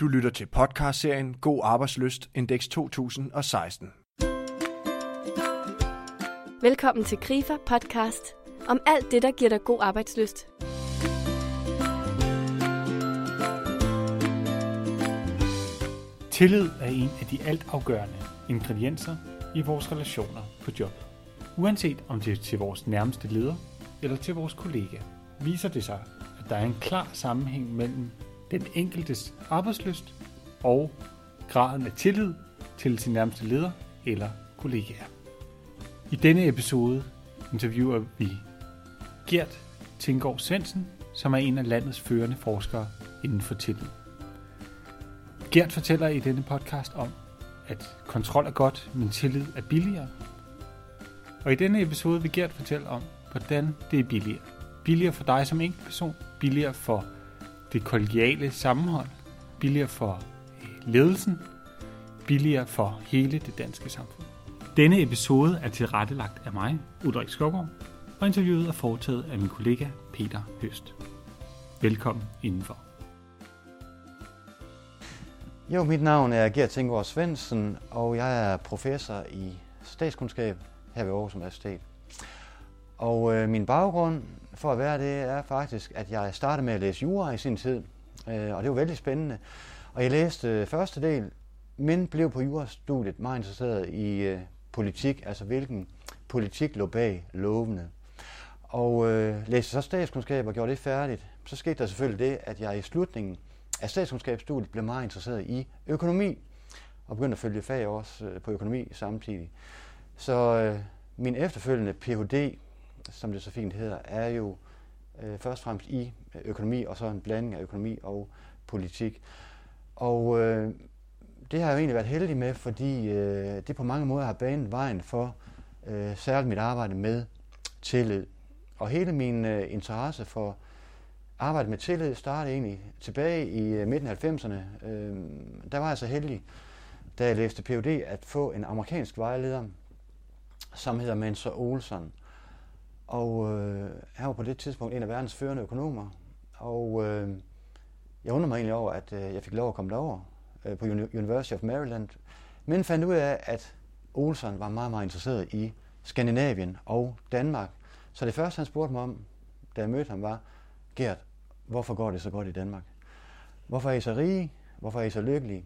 Du lytter til podcastserien God Arbejdsløst Indeks 2016. Velkommen til Grifer podcast om alt det, der giver dig god arbejdsløst. Tillid er en af de altafgørende ingredienser i vores relationer på jobbet. Uanset om det er til vores nærmeste leder eller til vores kollega, viser det sig, at der er en klar sammenhæng mellem den enkeltes arbejdsløst og graden af tillid til sin nærmeste leder eller kollegaer. I denne episode interviewer vi Gert Tinggaard Svendsen, som er en af landets førende forskere inden for tillid. Gert fortæller i denne podcast om, at kontrol er godt, men tillid er billigere. Og i denne episode vil Gert fortælle om, hvordan det er billigere. Billigere for dig som enkeltperson, billigere for det kollegiale sammenhold, billigere for øh, ledelsen, billigere for hele det danske samfund. Denne episode er tilrettelagt af mig, Ulrik Skovgaard, og interviewet er foretaget af min kollega Peter Høst. Velkommen indenfor. Jo, mit navn er Gert Tinggaard Svendsen, og jeg er professor i statskundskab her ved Aarhus Universitet. Og øh, min baggrund for at være det er faktisk, at jeg startede med at læse jura i sin tid, øh, og det var vældig spændende. Og jeg læste øh, første del, men blev på jurastudiet meget interesseret i øh, politik, altså hvilken politik lå bag lovene. Og øh, læste så statskundskab og gjorde det færdigt. Så skete der selvfølgelig det, at jeg i slutningen af statskundskabsstudiet blev meget interesseret i økonomi, og begyndte at følge fag også øh, på økonomi samtidig. Så øh, min efterfølgende Ph.D., som det så fint hedder, er jo øh, først og fremmest i økonomi, og så en blanding af økonomi og politik. Og øh, det har jeg jo egentlig været heldig med, fordi øh, det på mange måder har banet vejen for øh, særligt mit arbejde med tillid. Og hele min øh, interesse for arbejde med tillid startede egentlig tilbage i øh, midten af 90'erne. Øh, der var jeg så heldig, da jeg læste Ph.D., at få en amerikansk vejleder, som hedder Mensur Olson. Og øh, han var på det tidspunkt en af verdens førende økonomer. Og øh, jeg undrer mig egentlig over, at øh, jeg fik lov at komme derover øh, på University of Maryland. Men fandt ud af, at Olsen var meget, meget interesseret i Skandinavien og Danmark. Så det første, han spurgte mig om, da jeg mødte ham, var, Gert, hvorfor går det så godt i Danmark? Hvorfor er I så rige? Hvorfor er I så lykkelige?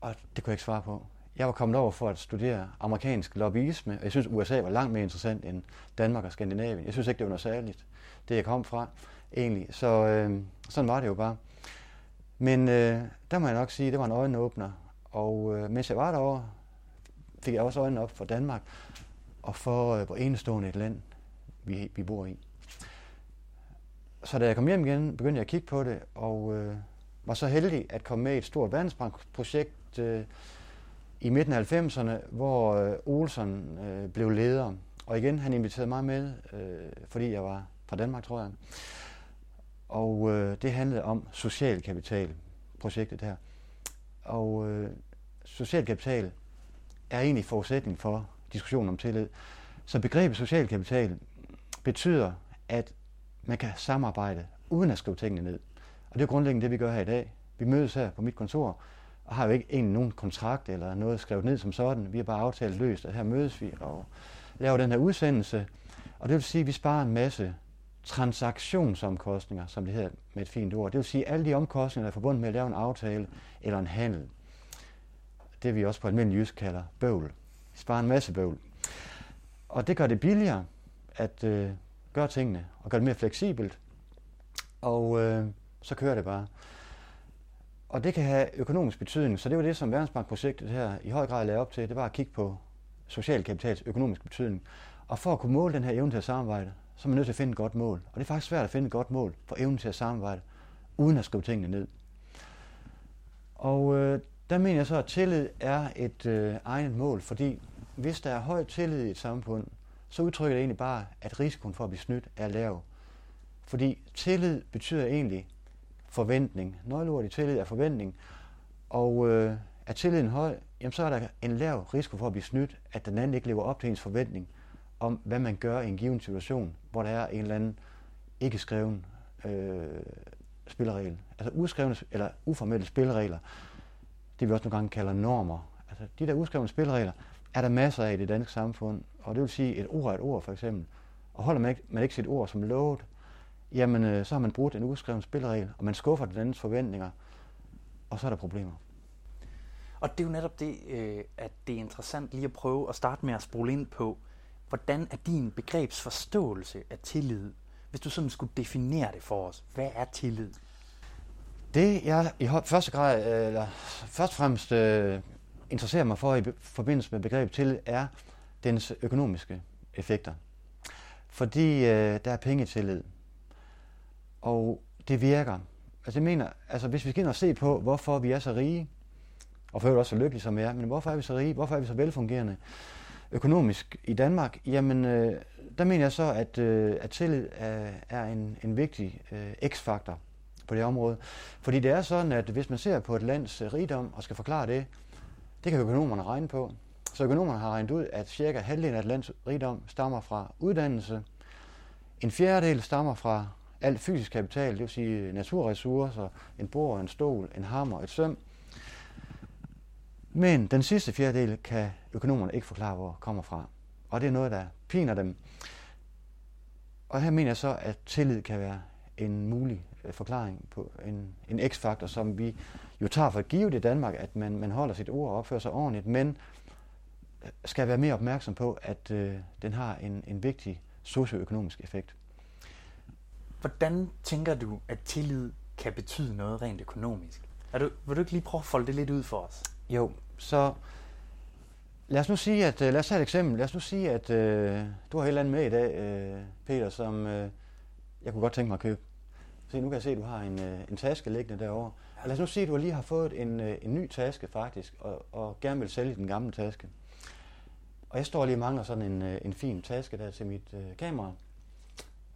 Og det kunne jeg ikke svare på. Jeg var kommet over for at studere amerikansk lobbyisme, og jeg synes, USA var langt mere interessant end Danmark og Skandinavien. Jeg synes ikke, det var noget særligt, det jeg kom fra, egentlig. Så øh, sådan var det jo bare. Men øh, der må jeg nok sige, det var en øjenåbner. Og øh, mens jeg var derovre, fik jeg også øjnene op for Danmark, og for øh, hvor enestående et land vi, vi bor i. Så da jeg kom hjem igen, begyndte jeg at kigge på det, og øh, var så heldig at komme med i et stort verdensbankprojekt øh, i midten af 90'erne, hvor øh, Olsen øh, blev leder. Og igen, han inviterede mig med, øh, fordi jeg var fra Danmark, tror jeg. Og øh, det handlede om social kapital, projektet her. Og øh, social kapital er egentlig forudsætning for diskussionen om tillid. Så begrebet social kapital betyder, at man kan samarbejde uden at skrive tingene ned. Og det er grundlæggende det, vi gør her i dag. Vi mødes her på mit kontor, og har jo ikke egentlig nogen kontrakt eller noget skrevet ned som sådan. Vi har bare aftalt løst, at her mødes vi og laver den her udsendelse. Og det vil sige, at vi sparer en masse transaktionsomkostninger, som det hedder med et fint ord. Det vil sige, alle de omkostninger, der er forbundet med at lave en aftale eller en handel. Det vi også på almindelig jysk kalder bøvl. Vi sparer en masse bøvl. Og det gør det billigere at øh, gøre tingene og gøre det mere fleksibelt. Og øh, så kører det bare. Og det kan have økonomisk betydning, så det var det, som Verdensbankprojektet her i høj grad lavede op til, det var at kigge på social kapitals økonomisk betydning. Og for at kunne måle den her evne til at samarbejde, så er man nødt til at finde et godt mål. Og det er faktisk svært at finde et godt mål for evnen til at samarbejde, uden at skrive tingene ned. Og øh, der mener jeg så, at tillid er et øh, egnet mål, fordi hvis der er høj tillid i et samfund, så udtrykker det egentlig bare, at risikoen for at blive snydt er lav. Fordi tillid betyder egentlig forventning. Nøgleordet i tillid er forventning. Og øh, er tilliden høj, jamen så er der en lav risiko for at blive snydt, at den anden ikke lever op til ens forventning om, hvad man gør i en given situation, hvor der er en eller anden ikke skreven øh, spilleregel. Altså uskrevne eller uformelle spilleregler, det vi også nogle gange kalder normer. Altså de der uskrevne spilleregler, er der masser af i det danske samfund. Og det vil sige, et ord er et ord for eksempel. Og holder man ikke, man ikke sit ord som lovet, jamen øh, så har man brugt en uskreven spilleregel, og man skuffer den andens forventninger, og så er der problemer. Og det er jo netop det, øh, at det er interessant lige at prøve at starte med at spole ind på, hvordan er din begrebsforståelse af tillid? Hvis du sådan skulle definere det for os, hvad er tillid? Det jeg i første grad, øh, eller først og fremmest øh, interesserer mig for i forbindelse med begrebet tillid, er dens økonomiske effekter. Fordi øh, der er penge i tillid. Og det virker. Altså jeg mener, altså hvis vi skal ind og se på, hvorfor vi er så rige, og for også så lykkelige som vi er, men hvorfor er vi så rige, hvorfor er vi så velfungerende økonomisk i Danmark, jamen øh, der mener jeg så, at, øh, at tillid er, er en, en vigtig øh, x-faktor på det område. Fordi det er sådan, at hvis man ser på et lands øh, rigdom og skal forklare det, det kan økonomerne regne på. Så økonomerne har regnet ud, at cirka halvdelen af et lands rigdom stammer fra uddannelse, en fjerdedel stammer fra al fysisk kapital, det vil sige naturressourcer, en bord, en stol, en hammer, et søm. Men den sidste fjerdedel kan økonomerne ikke forklare, hvor kommer fra. Og det er noget, der piner dem. Og her mener jeg så, at tillid kan være en mulig øh, forklaring på en, en x-faktor, som vi jo tager for givet i Danmark, at man, man holder sit ord og opfører sig ordentligt, men øh, skal være mere opmærksom på, at øh, den har en, en vigtig socioøkonomisk effekt. Hvordan tænker du, at tillid kan betyde noget rent økonomisk? Er du, vil du ikke lige prøve at folde det lidt ud for os? Jo, så lad os nu sige, at øh, lad os tage et eksempel. Lad os nu sige, at øh, du har et eller andet med i dag, øh, Peter, som øh, jeg kunne godt tænke mig at købe. Se, nu kan jeg se, at du har en, øh, en taske liggende derovre. Og lad os nu sige, at du lige har fået en, øh, en ny taske faktisk, og, og gerne vil sælge den gamle taske. Og jeg står lige og mangler sådan en, øh, en fin taske der til mit øh, kamera.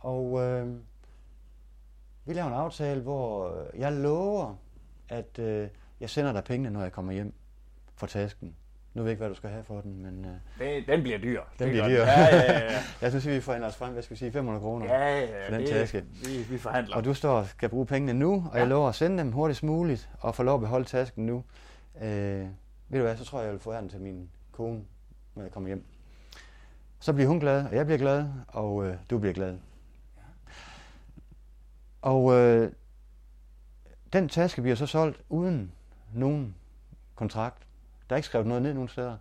Og øh, vi laver en aftale, hvor øh, jeg lover, at øh, jeg sender dig pengene, når jeg kommer hjem for tasken. Nu ved jeg ikke, hvad du skal have for den, men... Øh, det, den bliver dyr. Den bliver dyr. Ja, ja, ja. jeg synes, vi forhandler os frem, hvad skal vi sige, 500 kroner ja, ja, for den det, taske. Vi, vi forhandler. Og du står og skal bruge pengene nu, og ja. jeg lover at sende dem hurtigst muligt, og få lov at beholde tasken nu. Øh, ved du hvad, så tror jeg, jeg vil få den til min kone, når jeg kommer hjem. Så bliver hun glad, og jeg bliver glad, og øh, du bliver glad. Og øh, den taske bliver så solgt uden nogen kontrakt. Der er ikke skrevet noget ned nogen steder.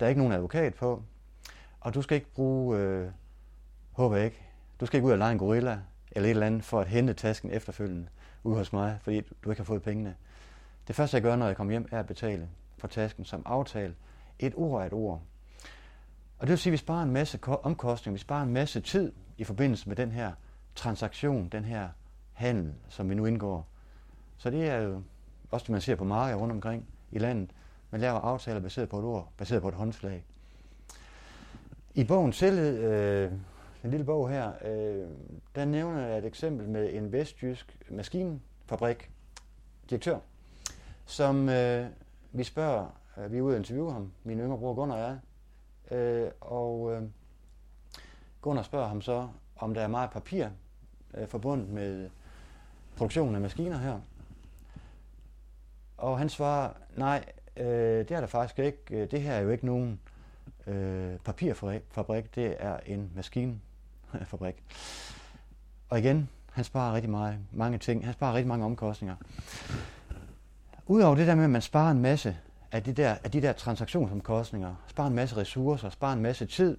Der er ikke nogen advokat på. Og du skal ikke bruge, øh, håber jeg ikke, du skal ikke ud og lege en gorilla eller et eller andet for at hente tasken efterfølgende ude hos mig, fordi du ikke har fået pengene. Det første, jeg gør, når jeg kommer hjem, er at betale for tasken som aftale. Et ord er et ord. Og det vil sige, at vi sparer en masse omkostninger, vi sparer en masse tid i forbindelse med den her transaktion, den her handel, som vi nu indgår. Så det er jo også det, man ser på markeder rundt omkring i landet. Man laver aftaler baseret på et ord, baseret på et håndslag. I bogen selv, øh, en lille bog her, øh, der nævner jeg et eksempel med en vestjysk maskinfabrik direktør, som øh, vi spørger, øh, vi er ude og interviewe ham, min yngre bror Gunnar og jeg, øh, og øh, Gunnar spørger ham så, om der er meget papir øh, forbundet med produktionen af maskiner her. Og han svarer, nej, øh, det er der faktisk ikke. Øh, det her er jo ikke nogen øh, papirfabrik, det er en maskinfabrik. Og igen, han sparer rigtig meget, mange ting. Han sparer rigtig mange omkostninger. Udover det der med, at man sparer en masse af de der, af de der transaktionsomkostninger, sparer en masse ressourcer, sparer en masse tid,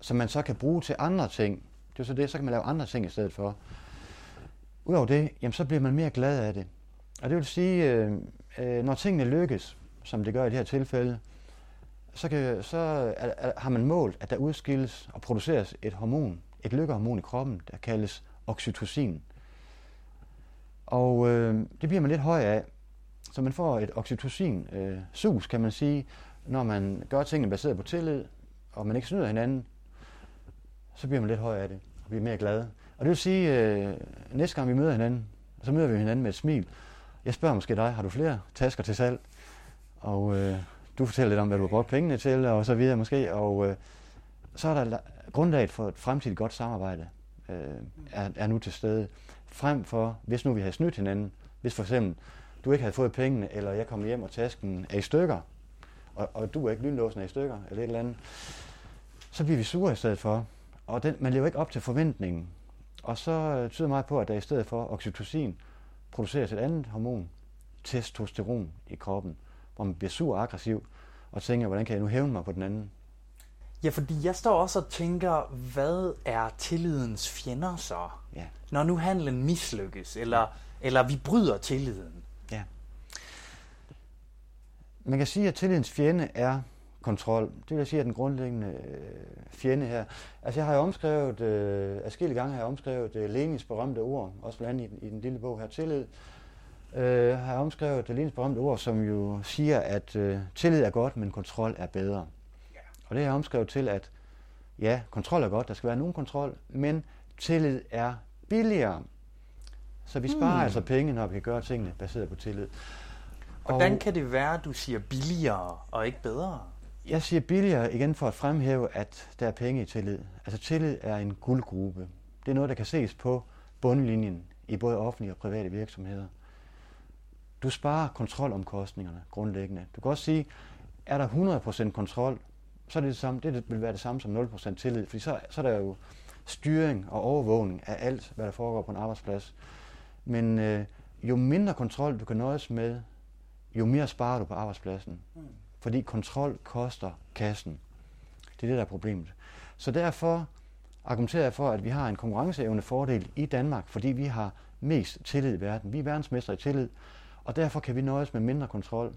som man så kan bruge til andre ting. Det er så det, så kan man lave andre ting i stedet for. Udover det, jamen, så bliver man mere glad af det. Og det vil sige, øh, øh, når tingene lykkes, som det gør i det her tilfælde, så, kan, så er, er, har man målt, at der udskilles og produceres et hormon, et lykkehormon i kroppen, der kaldes oxytocin. Og øh, det bliver man lidt høj af. Så man får et oxytocin-sus, øh, kan man sige, når man gør tingene baseret på tillid, og man ikke snyder hinanden, så bliver man lidt høj af det, og bliver mere glad. Og det vil sige, øh, næste gang vi møder hinanden, så møder vi hinanden med et smil. Jeg spørger måske dig, har du flere tasker til salg? Og øh, du fortæller lidt om, hvad du har brugt pengene til, og så videre måske. Og øh, så er der grundlaget for et fremtidigt godt samarbejde øh, er, er nu til stede. frem for, hvis nu vi havde snydt hinanden, hvis for eksempel du ikke havde fået pengene, eller jeg kommer hjem og tasken er i stykker, og, og du er ikke lynlåsen er i stykker, eller et eller andet, så bliver vi sure i stedet for. Og den, man lever ikke op til forventningen. Og så øh, tyder meget på, at der i stedet for oxytocin produceres et andet hormon, testosteron i kroppen, hvor man bliver sur og aggressiv, og tænker, hvordan kan jeg nu hævne mig på den anden? Ja, fordi jeg står også og tænker, hvad er tillidens fjender så? Ja. Når nu handlen mislykkes, eller, eller vi bryder tilliden. Ja. Man kan sige, at tillidens fjende er kontrol. Det vil jeg sige er den grundlæggende øh, fjende her. Altså jeg har jo omskrevet, øh, adskillige gange har jeg omskrevet øh, Lenins berømte ord, også blandt andet i, i den lille bog her, Tillid, øh, har jeg omskrevet Lenins berømte ord, som jo siger, at øh, tillid er godt, men kontrol er bedre. Ja. Og det har jeg omskrevet til, at ja, kontrol er godt, der skal være nogen kontrol, men tillid er billigere. Så vi sparer hmm. altså penge, når vi kan gøre tingene baseret på tillid. Hvordan og, kan det være, at du siger billigere og ikke bedre? Jeg siger billigere igen for at fremhæve, at der er penge i tillid. Altså tillid er en guldgruppe. Det er noget, der kan ses på bundlinjen i både offentlige og private virksomheder. Du sparer kontrolomkostningerne grundlæggende. Du kan også sige, er der 100% kontrol, så er det, det, samme, det vil være det samme som 0% tillid, fordi så, så er der jo styring og overvågning af alt, hvad der foregår på en arbejdsplads. Men øh, jo mindre kontrol du kan nøjes med, jo mere sparer du på arbejdspladsen. Mm. Fordi kontrol koster kassen. Det er det, der er problemet. Så derfor argumenterer jeg for, at vi har en konkurrenceevne fordel i Danmark, fordi vi har mest tillid i verden. Vi er verdensmester i tillid, og derfor kan vi nøjes med mindre kontrol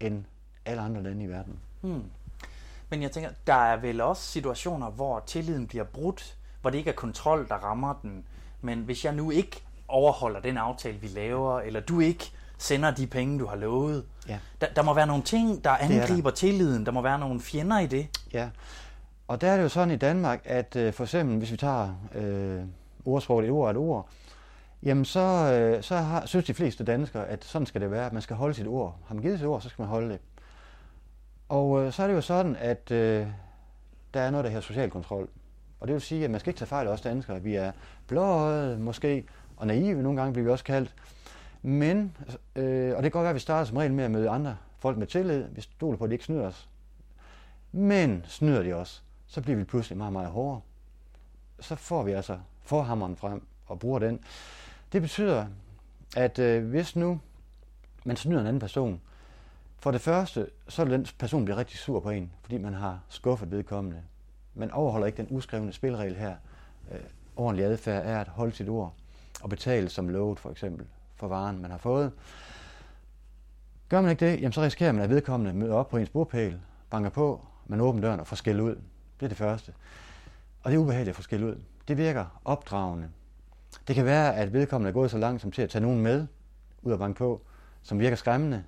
end alle andre lande i verden. Hmm. Men jeg tænker, der er vel også situationer, hvor tilliden bliver brudt, hvor det ikke er kontrol, der rammer den. Men hvis jeg nu ikke overholder den aftale, vi laver, eller du ikke sender de penge, du har lovet. Ja. Der, der må være nogle ting, der angriber der. tilliden. Der må være nogle fjender i det. Ja, og der er det jo sådan i Danmark, at øh, for eksempel, hvis vi tager øh, ordsproget et ord et ord, jamen så, øh, så har, synes de fleste danskere, at sådan skal det være, at man skal holde sit ord. Har man givet sit ord, så skal man holde det. Og øh, så er det jo sådan, at øh, der er noget, der hedder social kontrol. Og det vil sige, at man skal ikke tage fejl af os danskere. Vi er blåøjede måske, og naive nogle gange bliver vi også kaldt. Men, øh, og det kan godt være, at vi starter som regel med at møde andre folk med tillid. Vi stoler på, at de ikke snyder os. Men snyder de os, så bliver vi pludselig meget, meget hårdere. Så får vi altså forhammeren frem og bruger den. Det betyder, at øh, hvis nu man snyder en anden person, for det første, så er den person bliver rigtig sur på en, fordi man har skuffet vedkommende. Man overholder ikke den uskrevne spilregel her. Øh, ordentlig adfærd er at holde sit ord og betale som lovet, for eksempel for varen, man har fået. Gør man ikke det, jamen så risikerer man, at vedkommende møder op på ens bordpæl, banker på, man åbner døren og får skæld ud. Det er det første. Og det er ubehageligt at få skæld ud. Det virker opdragende. Det kan være, at vedkommende er gået så langt som til at tage nogen med ud og banke på, som virker skræmmende,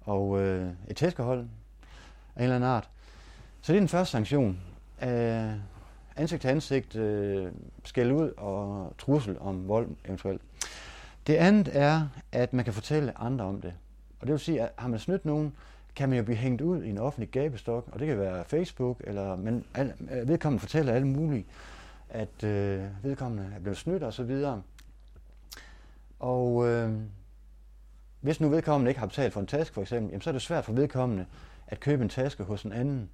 og øh, et tæskehold af en eller anden art. Så det er den første sanktion. Øh, ansigt til ansigt, øh, skæld ud og trussel om vold eventuelt. Det andet er, at man kan fortælle andre om det. Og det vil sige, at har man snydt nogen, kan man jo blive hængt ud i en offentlig gabestok, og det kan være Facebook, eller men al, øh, vedkommende fortæller alle mulige, at øh, vedkommende er blevet snydt og så videre. Og øh, hvis nu vedkommende ikke har betalt for en taske for eksempel, jamen, så er det svært for vedkommende at købe en taske hos en anden,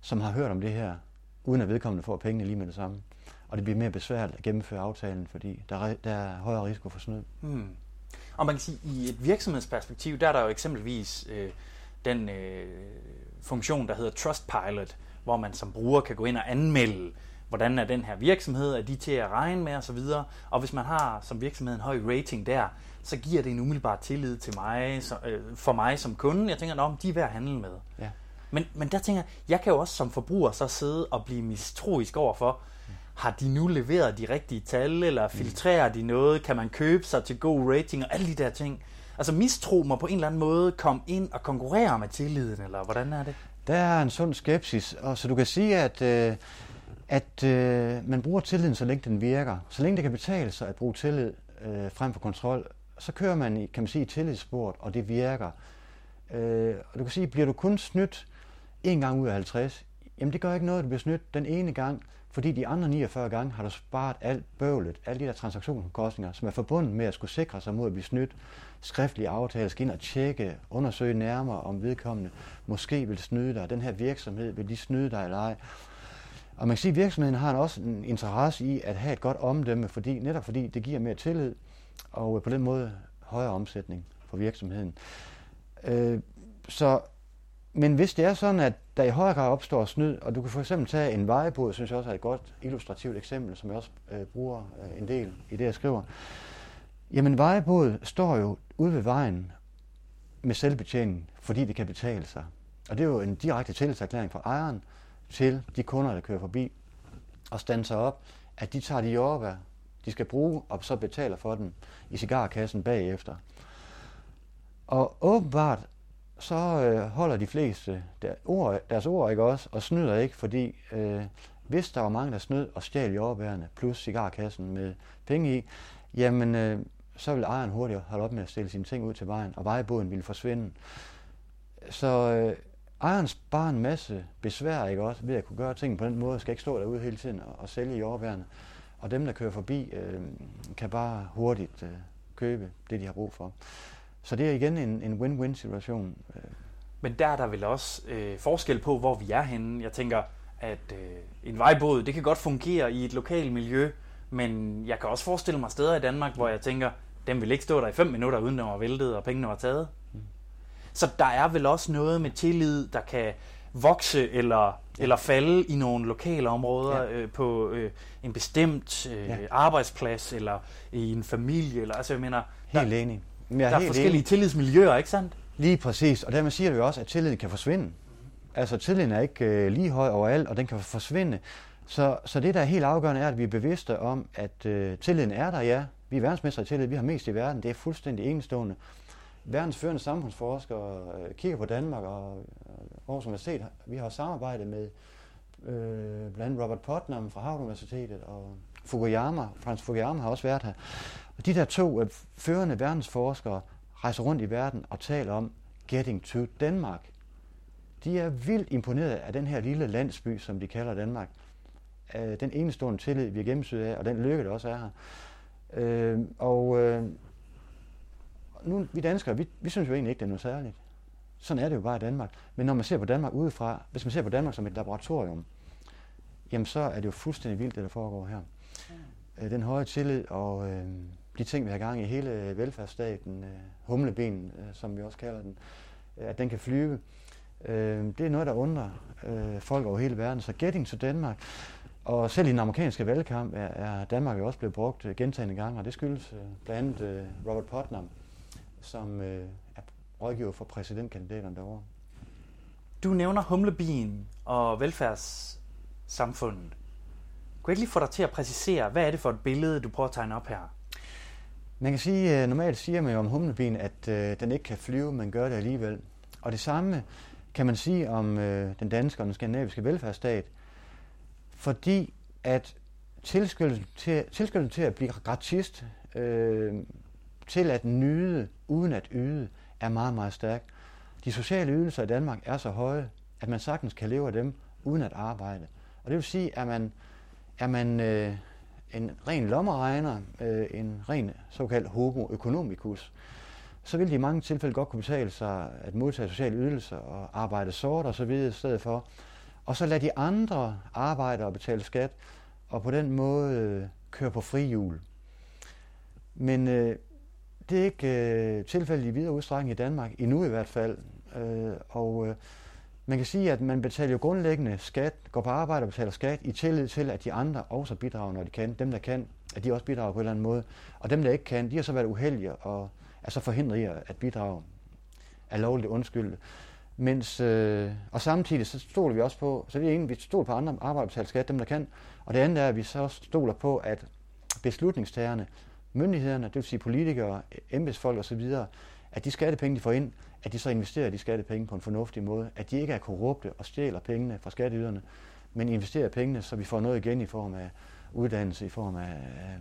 som har hørt om det her, uden at vedkommende får pengene lige med det samme og det bliver mere besværligt at gennemføre aftalen, fordi der er, der er højere risiko for snyd. Hmm. Og man kan sige, at i et virksomhedsperspektiv, der er der jo eksempelvis øh, den øh, funktion, der hedder Trustpilot, hvor man som bruger kan gå ind og anmelde, hvordan er den her virksomhed, er de til at regne med osv. Og hvis man har som virksomhed en høj rating der, så giver det en umiddelbar tillid til mig, så, øh, for mig som kunde. Jeg tænker, om de er værd at handle med. Ja. Men, men der tænker jeg, jeg kan jo også som forbruger så sidde og blive mistroisk overfor, har de nu leveret de rigtige tal, eller mm. filtrerer de noget, kan man købe sig til god rating, og alle de der ting. Altså mistro må på en eller anden måde komme ind og konkurrere med tilliden, eller hvordan er det? Der er en sund skepsis, og så du kan sige, at, øh, at øh, man bruger tilliden, så længe den virker. Så længe det kan betale sig at bruge tillid øh, frem for kontrol, så kører man i, kan man sige, i tillidssport, og det virker. Øh, og du kan sige, bliver du kun snydt en gang ud af 50, jamen det gør ikke noget, at du bliver snydt den ene gang, Fordi de andre 49 gange har du sparet alt bøvlet, alle de der transaktionsomkostninger, som er forbundet med at skulle sikre sig mod at blive snydt, skriftlige aftaler, skal ind og tjekke, undersøge nærmere, om vedkommende måske vil snyde dig, den her virksomhed, vil de snyde dig eller ej. Og man kan sige, at virksomheden har også en interesse i at have et godt omdømme, fordi, netop fordi det giver mere tillid, og på den måde højere omsætning for virksomheden. Øh, så, men hvis det er sådan, at der i højere grad opstår snyd, og du kan for eksempel tage en vejebåd, synes jeg også er et godt illustrativt eksempel, som jeg også øh, bruger øh, en del i det, jeg skriver. Jamen vejebåd står jo ude ved vejen med selvbetjening, fordi det kan betale sig. Og det er jo en direkte tillidserklæring fra ejeren til de kunder, der kører forbi og standser op, at de tager de jordbær, de skal bruge, og så betaler for den i cigarkassen bagefter. Og åbenbart så øh, holder de fleste der ord, deres ord ikke også, og snyder ikke, fordi øh, hvis der var mange, der snød og stjal jordbærene plus cigarkassen med penge i, jamen øh, så vil ejeren hurtigt holde op med at stille sine ting ud til vejen, og vejboden ville forsvinde. Så øh, ejeren sparer en masse besvær ikke også, ved at kunne gøre ting på den måde, skal ikke stå derude hele tiden og, og sælge jordbærene. Og dem, der kører forbi, øh, kan bare hurtigt øh, købe det, de har brug for. Så det er igen en, en win-win situation. Øh. Men der er der vel også øh, forskel på, hvor vi er henne. Jeg tænker, at øh, en vejbåd, det kan godt fungere i et lokalt miljø, men jeg kan også forestille mig steder i Danmark, hvor jeg tænker, den vil ikke stå der i fem minutter, uden den var væltet og pengene var taget. Mm. Så der er vel også noget med tillid, der kan vokse eller, ja. eller falde i nogle lokale områder ja. øh, på øh, en bestemt øh, ja. arbejdsplads eller i en familie. Eller, altså jeg mener, Helt der, enig. Men der er forskellige enig. tillidsmiljøer, ikke sandt? Lige præcis, og dermed siger jo også, at tilliden kan forsvinde. Altså tilliden er ikke øh, lige høj overalt, og den kan forsvinde. Så, så det, der er helt afgørende, er, at vi er bevidste om, at øh, tilliden er der, ja. Vi er verdensmestre i tillid, vi har mest i verden, det er fuldstændig enestående. Verdens førende samfundsforskere øh, kigger på Danmark og Aarhus Universitet. Vi har samarbejdet med øh, blandt andet Robert Putnam fra Harvard Universitetet og Fukuyama, Frans Fukuyama har også været her. Og de der to øh, førende verdensforskere rejser rundt i verden og taler om getting to Denmark. De er vildt imponeret af den her lille landsby, som de kalder Danmark. Øh, den enestående tillid, vi er gennemsyret af, og den lykke, der også er her. Øh, og øh, nu, vi danskere, vi, vi synes jo egentlig ikke, det er noget særligt. Sådan er det jo bare i Danmark. Men når man ser på Danmark udefra, hvis man ser på Danmark som et laboratorium, jamen så er det jo fuldstændig vildt, det der foregår her. Ja. Øh, den høje tillid og øh, de ting, vi har gang i hele øh, velfærdsstaten, øh, humleben, øh, som vi også kalder den, at den kan flyve, det er noget, der undrer folk over hele verden. Så Getting to Danmark, og selv i den amerikanske valgkamp er, er Danmark jo også blevet brugt gentagende gange, og det skyldes blandt andet Robert Putnam, som er rådgiver for præsidentkandidaterne derovre. Du nævner humlebien og velfærdssamfundet. Kunne jeg ikke lige få dig til at præcisere, hvad er det for et billede, du prøver at tegne op her? Man kan sige, øh, normalt siger man jo om humlebien, at øh, den ikke kan flyve, men gør det alligevel. Og det samme kan man sige om øh, den danske og den skandinaviske velfærdsstat, fordi at tilskyndelsen til, tilskyndelsen til at blive gratist, øh, til at nyde uden at yde, er meget, meget stærk. De sociale ydelser i Danmark er så høje, at man sagtens kan leve af dem uden at arbejde. Og det vil sige, at man, er man øh, en ren lommeregner, øh, en ren såkaldt homo economicus, så vil de i mange tilfælde godt kunne betale sig at modtage sociale ydelser og arbejde sort og så videre i stedet for. Og så lade de andre arbejde og betale skat, og på den måde øh, køre på frihjul. Men øh, det er ikke øh, tilfældet i videre udstrækning i Danmark, endnu i hvert fald. Øh, og øh, man kan sige, at man betaler jo grundlæggende skat, går på arbejde og betaler skat i tillid til, at de andre også bidrager, når de kan. Dem, der kan, at de også bidrager på en eller anden måde. Og dem, der ikke kan, de har så været uheldige og er så forhindret i at bidrage er lovligt undskyldt. Mens, øh, og samtidig så stoler vi også på, så det er en, vi stoler på andre arbejder og betaler skat, dem der kan. Og det andet er, at vi så stoler på, at beslutningstagerne myndighederne, det vil sige politikere, embedsfolk osv., at de skattepenge, de får ind, at de så investerer de skattepenge på en fornuftig måde, at de ikke er korrupte og stjæler pengene fra skatteyderne, men investerer pengene, så vi får noget igen i form af uddannelse, i form af øh,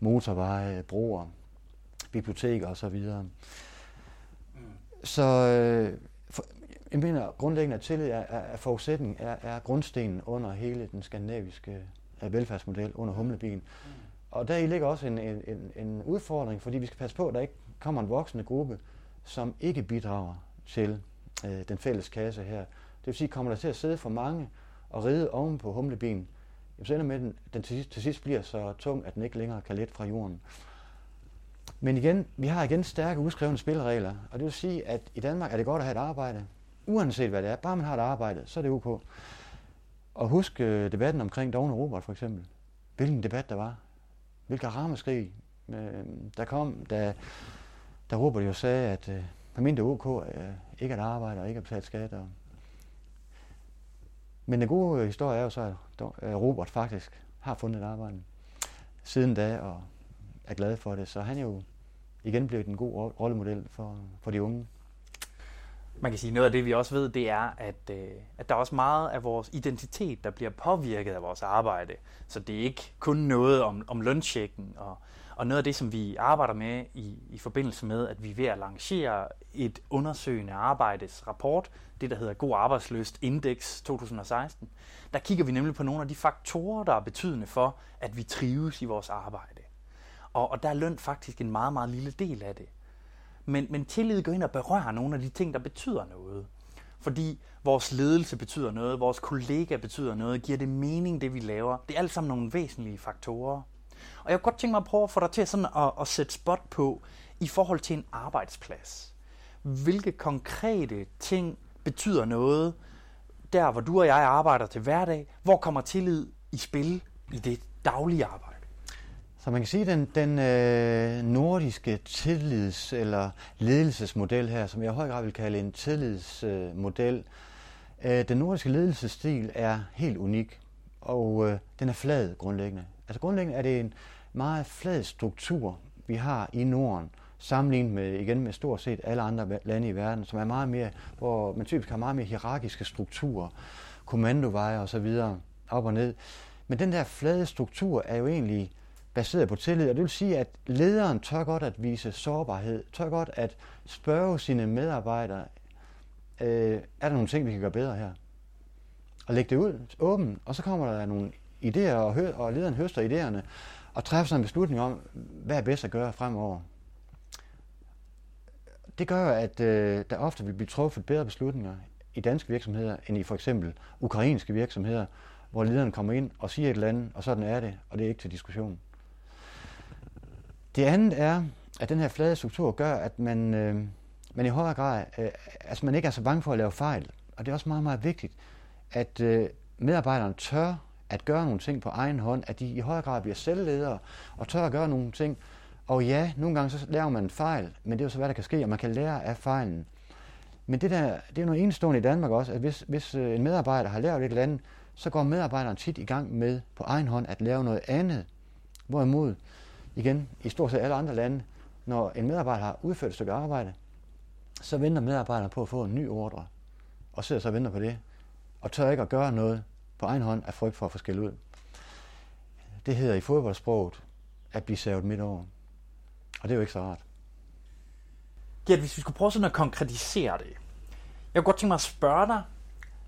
motorveje, broer, biblioteker osv. Så, så øh, jeg mener grundlæggende, at tillid er, er, er forudsætning, er, er grundstenen under hele den skandinaviske øh, velfærdsmodel, under humlebien. Og der ligger også en, en, en, en udfordring, fordi vi skal passe på, at der ikke kommer en voksende gruppe, som ikke bidrager til øh, den fælles kasse her. Det vil sige, kommer der til at sidde for mange og ride oven på humlebien, så ender med, at den, den til, sidst, til sidst bliver så tung, at den ikke længere kan lette fra jorden. Men igen, vi har igen stærke uskrevne spilleregler, og det vil sige, at i Danmark er det godt at have et arbejde, uanset hvad det er. Bare man har et arbejde, så er det ok. Og husk øh, debatten omkring Dogne Robert for eksempel. Hvilken debat der var. Hvilke rammeskrig øh, der kom, da, da Robert jo sagde, at øh, man ok øh, ikke at arbejde og ikke at betale skat. Og... Men den gode øh, historie er jo så, at øh, Robert faktisk har fundet et arbejde siden da, og er glad for det. Så han er jo igen blevet en god rollemodel for, for de unge. Man kan sige, noget af det, vi også ved, det er, at, øh, at der er også meget af vores identitet, der bliver påvirket af vores arbejde. Så det er ikke kun noget om, om lønchecken, og, og noget af det, som vi arbejder med i, i forbindelse med, at vi er ved at lancere et undersøgende arbejdsrapport, det der hedder God Arbejdsløst Index 2016. Der kigger vi nemlig på nogle af de faktorer, der er betydende for, at vi trives i vores arbejde. Og, og der er løn faktisk en meget, meget lille del af det. Men, men tillid går ind og berører nogle af de ting, der betyder noget. Fordi vores ledelse betyder noget, vores kollega betyder noget, giver det mening, det vi laver. Det er alt sammen nogle væsentlige faktorer. Og jeg kunne godt tænke mig at prøve at få dig til sådan at, at sætte spot på i forhold til en arbejdsplads. Hvilke konkrete ting betyder noget der, hvor du og jeg arbejder til hverdag? Hvor kommer tillid i spil i det daglige arbejde? Så man kan sige, at den, den øh, nordiske tillids- eller ledelsesmodel her, som jeg i høj grad vil kalde en tillidsmodel, øh, den nordiske ledelsesstil er helt unik, og øh, den er flad grundlæggende. Altså grundlæggende er det en meget flad struktur, vi har i Norden, sammenlignet med, igen med stort set alle andre lande i verden, som er meget mere, hvor man typisk har meget mere hierarkiske strukturer, kommandoveje og så videre, op og ned. Men den der flade struktur er jo egentlig baseret på tillid, og det vil sige, at lederen tør godt at vise sårbarhed, tør godt at spørge sine medarbejdere, øh, er der nogle ting, vi kan gøre bedre her? Og lægge det ud åbent, og så kommer der nogle idéer, og, hø- og lederen høster idéerne, og træffer sig en beslutning om, hvad er bedst at gøre fremover. Det gør, at øh, der ofte vil blive truffet bedre beslutninger i danske virksomheder, end i for eksempel ukrainske virksomheder, hvor lederen kommer ind og siger et eller andet, og sådan er det, og det er ikke til diskussion. Det andet er, at den her flade struktur gør, at man, øh, man i højere grad, øh, altså man ikke er så bange for at lave fejl. Og det er også meget, meget vigtigt, at øh, medarbejderen tør at gøre nogle ting på egen hånd, at de i højere grad bliver selvledere og tør at gøre nogle ting. Og ja, nogle gange så laver man fejl, men det er jo så, hvad der kan ske, og man kan lære af fejlen. Men det, der, det er noget enestående i Danmark også, at hvis, hvis øh, en medarbejder har lavet et eller andet, så går medarbejderen tit i gang med på egen hånd at lave noget andet. Hvorimod, igen, i stort set alle andre lande, når en medarbejder har udført et stykke arbejde, så venter medarbejderen på at få en ny ordre, og sidder så og venter på det, og tør ikke at gøre noget på egen hånd af frygt for at få skæld ud. Det hedder i fodboldsproget at blive savet midt over. Og det er jo ikke så rart. Gert, hvis vi skulle prøve sådan at konkretisere det. Jeg kunne godt tænke mig at spørge dig,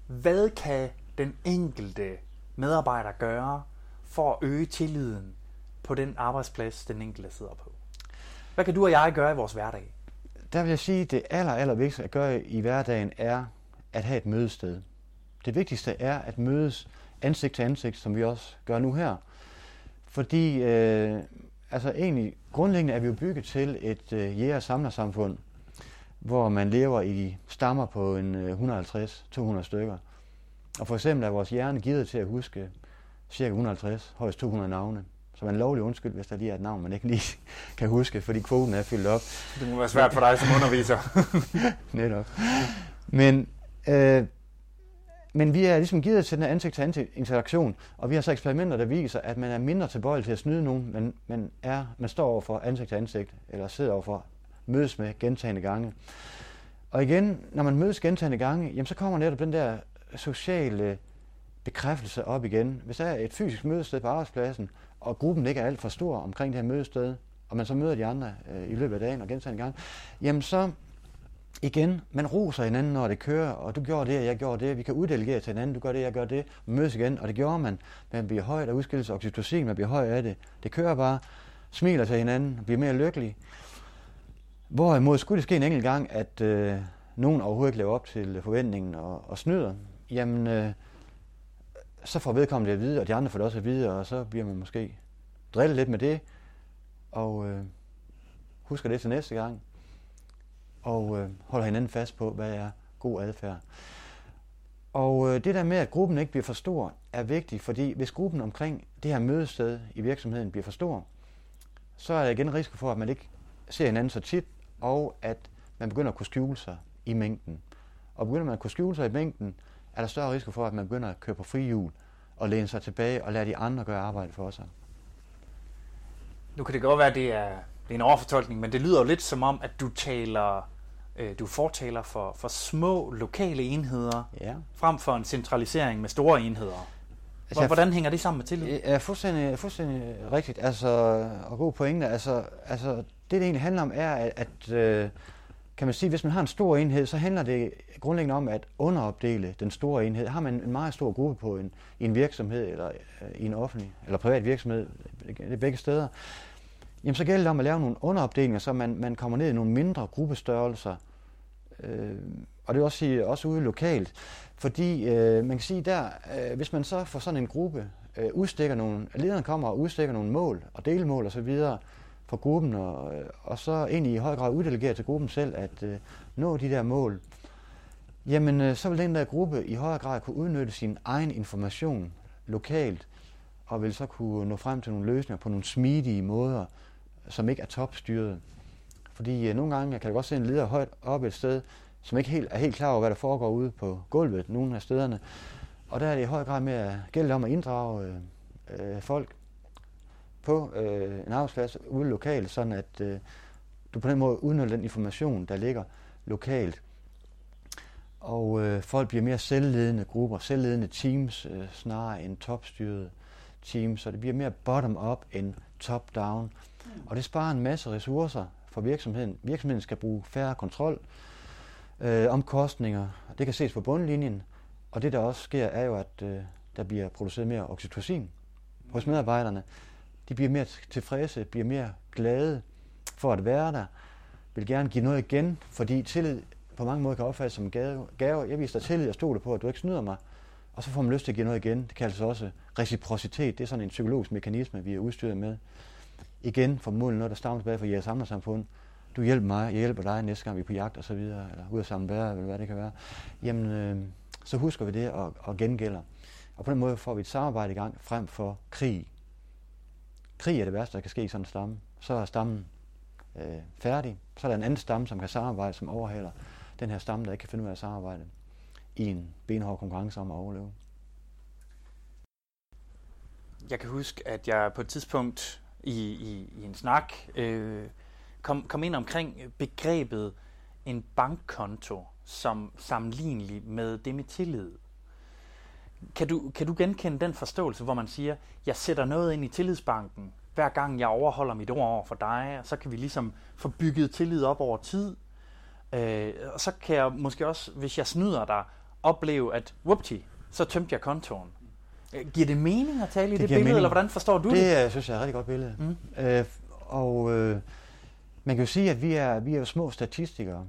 hvad kan den enkelte medarbejder gøre for at øge tilliden på den arbejdsplads, den enkelte sidder på? Hvad kan du og jeg gøre i vores hverdag? Der vil jeg sige, at det aller, aller vigtigste at gøre i hverdagen er at have et mødested. Det vigtigste er at mødes ansigt til ansigt, som vi også gør nu her. Fordi øh, altså egentlig grundlæggende er vi jo bygget til et øh, jæger samlersamfund, hvor man lever i stammer på en øh, 150-200 stykker. Og for eksempel er vores hjerne givet til at huske cirka 150, højst 200 navne. Så man lovlig undskyld, hvis der lige er et navn, man ikke lige kan huske, fordi kvoten er fyldt op. Det må være svært for dig som underviser. Netop. Men, øh, men vi er ligesom givet til den her ansigt-til-ansigt interaktion, og vi har så eksperimenter, der viser, at man er mindre tilbøjelig til at snyde nogen, men man, er, man står over for ansigt til ansigt, eller sidder overfor, mødes med gentagende gange. Og igen, når man mødes gentagende gange, jamen så kommer netop den der sociale bekræftelse op igen. Hvis der er et fysisk mødested på arbejdspladsen, og gruppen ikke er alt for stor omkring det her mødested, og man så møder de andre øh, i løbet af dagen og gentagende gange, jamen så igen, man roser hinanden, når det kører, og du gjorde det, og jeg gjorde det. Vi kan uddelegere til hinanden, du gør det, jeg gør det. Mødes igen, og det gjorde man. Man bliver højt af udskillelse oxytocin, man bliver høj af det. Det kører bare, smiler til hinanden, bliver mere lykkelig. Hvorimod skulle det ske en enkelt gang, at øh, nogen overhovedet ikke lever op til forventningen og, og snyder, jamen øh, så får vedkommende det at vide, og de andre får det også at vide, og så bliver man måske drillet lidt med det, og øh, husker det til næste gang og øh, holder hinanden fast på, hvad er god adfærd. Og øh, det der med, at gruppen ikke bliver for stor, er vigtigt, fordi hvis gruppen omkring det her mødested i virksomheden bliver for stor, så er der igen risiko for, at man ikke ser hinanden så tit, og at man begynder at kunne skjule sig i mængden. Og begynder man at kunne skjule sig i mængden, er der større risiko for, at man begynder at køre på frihjul og læne sig tilbage og lade de andre gøre arbejde for sig. Nu kan det godt være, at det er, det er en overfortolkning, men det lyder jo lidt som om, at du taler Øh, du fortaler for, for små lokale enheder, ja. frem for en centralisering med store enheder. Altså, Hvordan hænger det sammen med tillid? Er fuldstændig, fuldstændig rigtigt, altså, og god pointe. Altså, altså, det, det egentlig handler om, er, at, at øh, kan man sige, hvis man har en stor enhed, så handler det grundlæggende om at underopdele den store enhed. Har man en meget stor gruppe på en, i en virksomhed, eller øh, i en offentlig, eller privat virksomhed, det er begge steder, jamen så gælder det om at lave nogle underopdelinger, så man, man kommer ned i nogle mindre gruppestørrelser. Øh, og det vil også sige, også ude lokalt. Fordi øh, man kan sige der, øh, hvis man så får sådan en gruppe, øh, udstikker nogle, lederen kommer og udstikker nogle mål og delmål og så videre for gruppen, og, øh, og så egentlig i høj grad uddelegere til gruppen selv at øh, nå de der mål, jamen øh, så vil den der gruppe i højere grad kunne udnytte sin egen information lokalt, og vil så kunne nå frem til nogle løsninger på nogle smidige måder, som ikke er topstyret. Fordi øh, nogle gange kan jeg godt se en leder højt op et sted, som ikke helt, er helt klar over, hvad der foregår ude på gulvet nogle af stederne. Og der er det i høj grad med øh, at gælde om at inddrage øh, øh, folk på øh, en arbejdsplads ude lokalt, sådan at øh, du på den måde udnytter den information, der ligger lokalt. Og øh, folk bliver mere selvledende grupper, selvledende teams, øh, snarere end topstyrede teams, så det bliver mere bottom-up end top-down. Og det sparer en masse ressourcer for virksomheden. Virksomheden skal bruge færre kontrol, øh, omkostninger. Det kan ses på bundlinjen. Og det, der også sker, er jo, at øh, der bliver produceret mere oxytocin hos medarbejderne. De bliver mere tilfredse, bliver mere glade for at være der, vil gerne give noget igen, fordi tillid på mange måder kan opfattes som en gave. Jeg viser dig tillid jeg stoler på, at du ikke snyder mig, og så får man lyst til at give noget igen. Det kaldes også reciprocitet. Det er sådan en psykologisk mekanisme, vi er udstyret med igen formodentlig noget, der stammer tilbage fra jeres samfund. Du hjælper mig, jeg hjælper dig næste gang vi er på jagt og så videre, eller ud at samle bære, eller hvad det kan være. Jamen, øh, så husker vi det og, og gengælder. Og på den måde får vi et samarbejde i gang frem for krig. Krig er det værste, der kan ske i sådan en stamme. Så er stammen øh, færdig. Så er der en anden stamme, som kan samarbejde, som overhaler den her stamme, der ikke kan finde ud af at samarbejde i en benhård konkurrence om at overleve. Jeg kan huske, at jeg på et tidspunkt i, i, i en snak øh, kom, kom ind omkring begrebet en bankkonto som sammenlignelig med det med tillid. Kan du, kan du genkende den forståelse, hvor man siger, jeg sætter noget ind i tillidsbanken, hver gang jeg overholder mit ord over for dig, og så kan vi ligesom få bygget tillid op over tid. Øh, og så kan jeg måske også, hvis jeg snyder dig, opleve, at whoopty, så tømte jeg kontoen. Øh, giver det mening at tale i det, det billede, mening. eller hvordan forstår du det? Det er, synes jeg er et rigtig godt billede. Mm. Øh, og øh, man kan jo sige, at vi er, vi er jo små statistikere.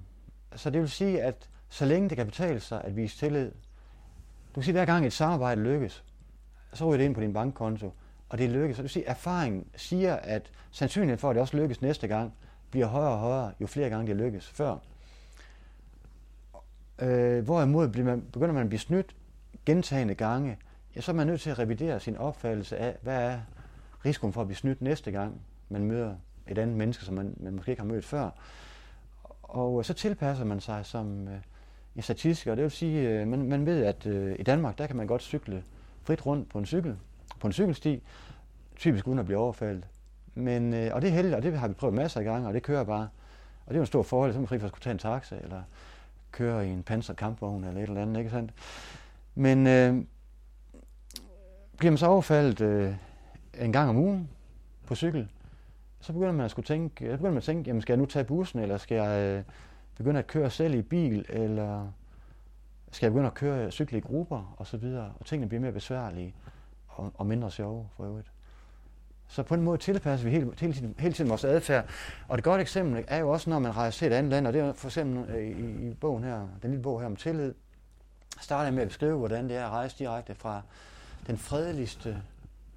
Så det vil sige, at så længe det kan betale sig at vise tillid, du kan sige, at hver gang et samarbejde lykkes, så ryger det ind på din bankkonto, og det lykkes. Så du vil sige, at erfaringen siger, at sandsynligheden for, at det også lykkes næste gang, bliver højere og højere, jo flere gange det lykkes før. Øh, hvorimod bliver man, begynder man at blive snydt gentagende gange, ja, så er man nødt til at revidere sin opfattelse af, hvad er risikoen for at blive snydt næste gang, man møder et andet menneske, som man, man måske ikke har mødt før. Og øh, så tilpasser man sig som øh, en statistiker. Det vil sige, øh, man, man ved, at øh, i Danmark, der kan man godt cykle frit rundt på en cykel, på en cykelsti, typisk uden at blive overfaldet. Men, øh, og det er heldigt, og det har vi prøvet masser af gange, og det kører bare. Og det er jo en stor fordel, så man fri for at skulle tage en taxa, eller køre i en panserkampvogn, eller et eller andet, ikke sandt? Men øh, bliver man så overfaldet øh, en gang om ugen på cykel, så begynder man at skulle tænke, så begynder man at tænke, jamen skal jeg nu tage bussen, eller skal jeg øh, begynde at køre selv i bil, eller skal jeg begynde at køre øh, cykle i grupper og så videre, og tingene bliver mere besværlige og, og mindre sjove for øvrigt. Så på en måde tilpasser vi hele, hele, tiden, hele tiden vores adfærd. Og et godt eksempel er jo også, når man rejser til et andet land, og det er for eksempel øh, i, i bogen her, den lille bog her om tillid, starter jeg med at beskrive, hvordan det er at rejse direkte fra den fredeligste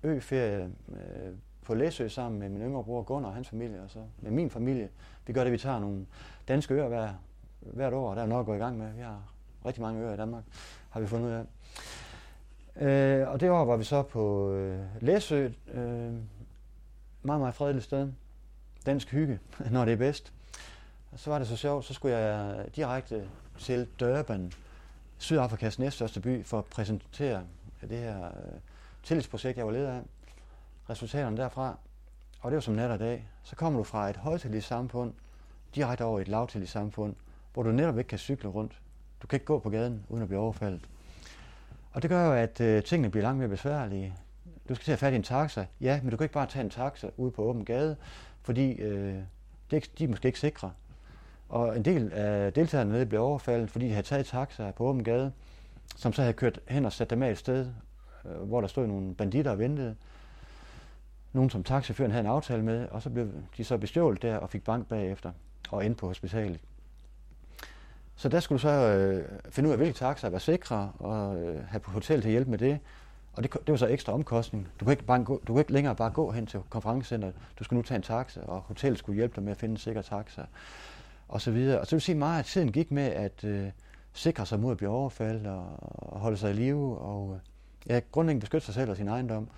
øferie øh, på Læsø sammen med min yngre bror Gunnar og hans familie, og så med min familie. Vi gør det, vi tager nogle danske øer hver, hvert år, og der er nok at gå i gang med. Vi har rigtig mange øer i Danmark, har vi fundet ud af. Øh, og det år var vi så på øh, Læsø, øh, meget, meget fredeligt sted. Dansk hygge, når det er bedst. Og så var det så sjovt, så skulle jeg direkte til Durban, Sydafrikas næststørste by, for at præsentere det her øh, tillidsprojekt, jeg var leder af. Resultaterne derfra. Og det var som nat og dag. Så kommer du fra et højtillits samfund, direkte over i et lavtillits samfund, hvor du netop ikke kan cykle rundt. Du kan ikke gå på gaden, uden at blive overfaldet. Og det gør jo, at øh, tingene bliver langt mere besværlige. Du skal til at fat i en taxa. Ja, men du kan ikke bare tage en taxa ude på åben gade, fordi øh, det, de er måske ikke sikre. Og en del af deltagerne nede blev overfaldet, fordi de havde taget taxa på åben gade, som så havde kørt hen og sat dem af et sted, øh, hvor der stod nogle banditter og ventede. Nogen, som taxichaufføren havde en aftale med, og så blev de så bestjålet der og fik bank bagefter og ind på hospitalet. Så der skulle du så øh, finde ud af, hvilke taxaer var sikre, og øh, have på hotel til at hjælpe med det. Og det, det var så ekstra omkostning. Du kunne, ikke bare gå, du kunne ikke længere bare gå hen til konferencecenteret. Du skulle nu tage en taxa, og hotellet skulle hjælpe dig med at finde en sikker taxa. Og så videre. Og så vil sige meget, at tiden gik med at øh, sikre sig mod at blive overfaldt og, og holde sig i live. Og øh, ja, grundlæggende beskytte sig selv og sin ejendom.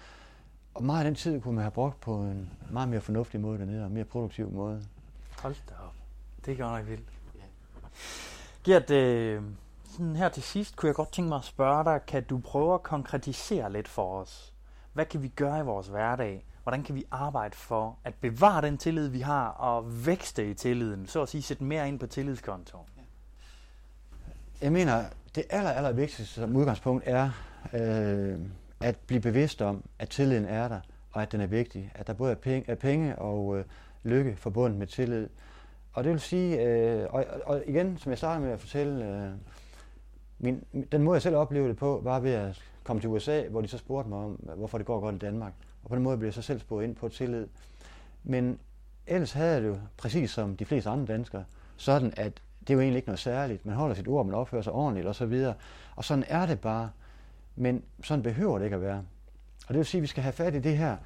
Og meget af den tid kunne man have brugt på en meget mere fornuftig måde dernede, og en mere produktiv måde. Hold da op. Det gør nok vildt. Gert, øh, sådan her til sidst kunne jeg godt tænke mig at spørge dig, kan du prøve at konkretisere lidt for os? Hvad kan vi gøre i vores hverdag? Hvordan kan vi arbejde for at bevare den tillid, vi har, og vækste i tilliden? Så at sige, sætte mere ind på tillidskontoen. Jeg mener, det aller, aller vigtigste som udgangspunkt er øh, at blive bevidst om, at tilliden er der, og at den er vigtig. At der både er penge, er penge og øh, lykke forbundet med tillid. Og det vil sige, øh, og, og igen, som jeg startede med at fortælle, øh, min, den måde jeg selv oplevede det på, var ved at komme til USA, hvor de så spurgte mig om, hvorfor det går godt i Danmark. Og på den måde blev jeg så selv spurgt ind på tillid. Men ellers havde jeg det jo, præcis som de fleste andre danskere, sådan at det er jo egentlig ikke noget særligt. Man holder sit ord, man opfører sig ordentligt og så videre. Og sådan er det bare. Men sådan behøver det ikke at være. Og det vil sige, at vi skal have fat i det her,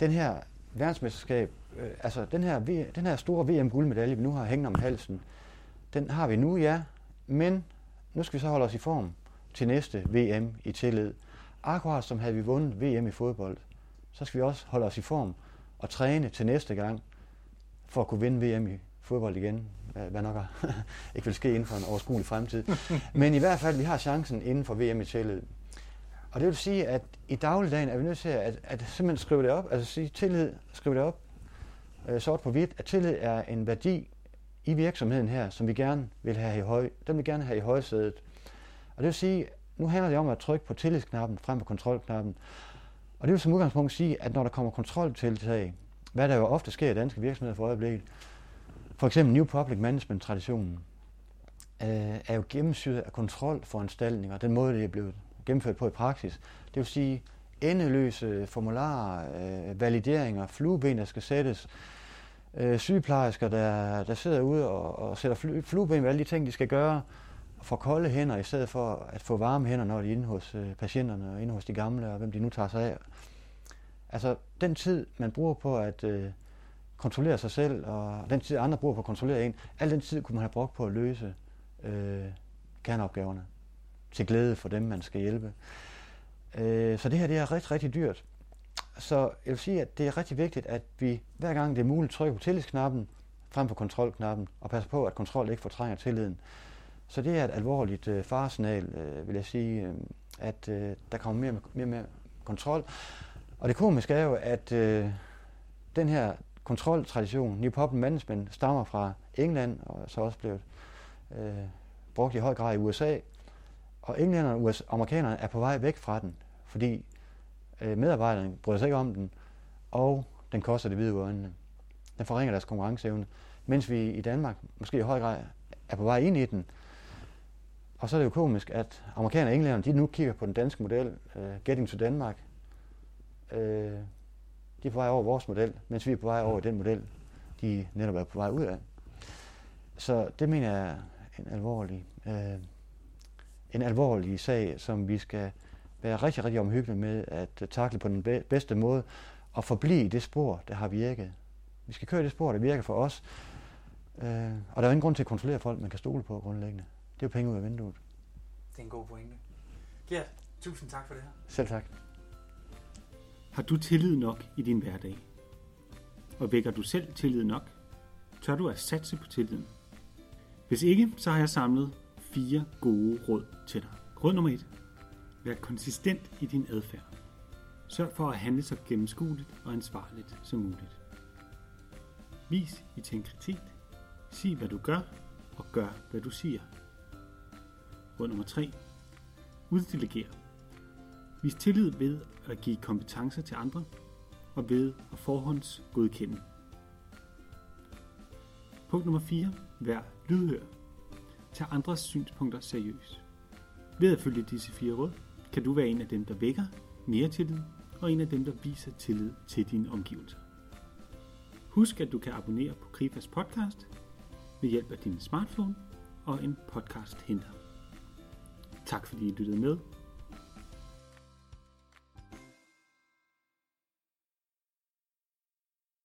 den her verdensmesterskab, øh, altså den her, den her store VM-guldmedalje, vi nu har hængende om halsen, den har vi nu, ja, men nu skal vi så holde os i form til næste VM i tillid. Akkurat som havde vi vundet VM i fodbold, så skal vi også holde os i form og træne til næste gang, for at kunne vinde VM i fodbold igen, hvad nok ikke vil ske inden for en overskuelig fremtid. Men i hvert fald, vi har chancen inden for VM i tillid. Og det vil sige, at i dagligdagen er vi nødt til at, at simpelthen skrive det op, altså sige tillid, skrive det op, øh, sort på hvidt, at tillid er en værdi i virksomheden her, som vi gerne vil have i høj, den vil gerne have i højsædet. Og det vil sige, nu handler det om at trykke på tillidsknappen frem på kontrolknappen. Og det vil som udgangspunkt sige, at når der kommer kontroltiltag, hvad der jo ofte sker i danske virksomheder for øjeblikket, for eksempel New Public Management-traditionen, øh, er jo gennemsyret af kontrolforanstaltninger, den måde, det er blevet gennemført på i praksis. Det vil sige endeløse formularer, øh, valideringer, flueben, der skal sættes, øh, sygeplejersker, der, der sidder ude og, og sætter flueben med alle de ting, de skal gøre, for kolde hænder i stedet for at få varme hænder, når de er inde hos øh, patienterne og inde hos de gamle, og hvem de nu tager sig af. Altså den tid, man bruger på at øh, kontrollere sig selv, og den tid, andre bruger på at kontrollere en, al den tid kunne man have brugt på at løse øh, kerneopgaverne til glæde for dem, man skal hjælpe. Øh, så det her det er rigtig, rigtig dyrt. Så jeg vil sige, at det er rigtig vigtigt, at vi hver gang det er muligt trykker på tillidsknappen frem for kontrolknappen, og passer på, at kontrol ikke fortrænger tilliden. Så det er et alvorligt øh, faresignal, øh, vil jeg sige, øh, at øh, der kommer mere, mere, mere kontrol. Og det komiske er jo, at øh, den her kontroltradition, New Public Management, stammer fra England, og så også blevet øh, brugt i høj grad i USA. Og englænderne og US, amerikanerne er på vej væk fra den, fordi øh, medarbejderne bryder sig ikke om den, og den koster det hvide øjnene. Den forringer deres konkurrenceevne. Mens vi i Danmark måske i høj grad er på vej ind i den. Og så er det jo komisk, at amerikanerne og englænderne, de nu kigger på den danske model, øh, Getting to Denmark. øh, de er på vej over vores model, mens vi er på vej over den model, de netop er på vej ud af. Så det mener jeg er en alvorlig, uh, en alvorlig sag, som vi skal være rigtig, rigtig omhyggelige med at takle på den bedste måde og forblive i det spor, der har virket. Vi skal køre i det spor, der virker for os. Øh, og der er ingen grund til at kontrollere folk, man kan stole på grundlæggende. Det er jo penge ud af vinduet. Det er en god pointe. Gert, tusind tak for det her. Selv tak. Har du tillid nok i din hverdag? Og vækker du selv tillid nok? Tør du at satse på tilliden? Hvis ikke, så har jeg samlet fire gode råd til dig. Råd nummer et. Vær konsistent i din adfærd. Sørg for at handle så gennemskueligt og ansvarligt som muligt. Vis integritet. Sig hvad du gør, og gør hvad du siger. Råd nummer 3. Uddelegere. Vis tillid ved at give kompetencer til andre, og ved at forhåndsgodkende. Punkt nummer 4. Vær lydhør. Tag andres synspunkter seriøst. Ved at følge disse fire råd, kan du være en af dem, der vækker mere tillid, og en af dem, der viser tillid til dine omgivelser. Husk, at du kan abonnere på Krifas podcast ved hjælp af din smartphone og en podcast henter. Tak fordi I lyttede med.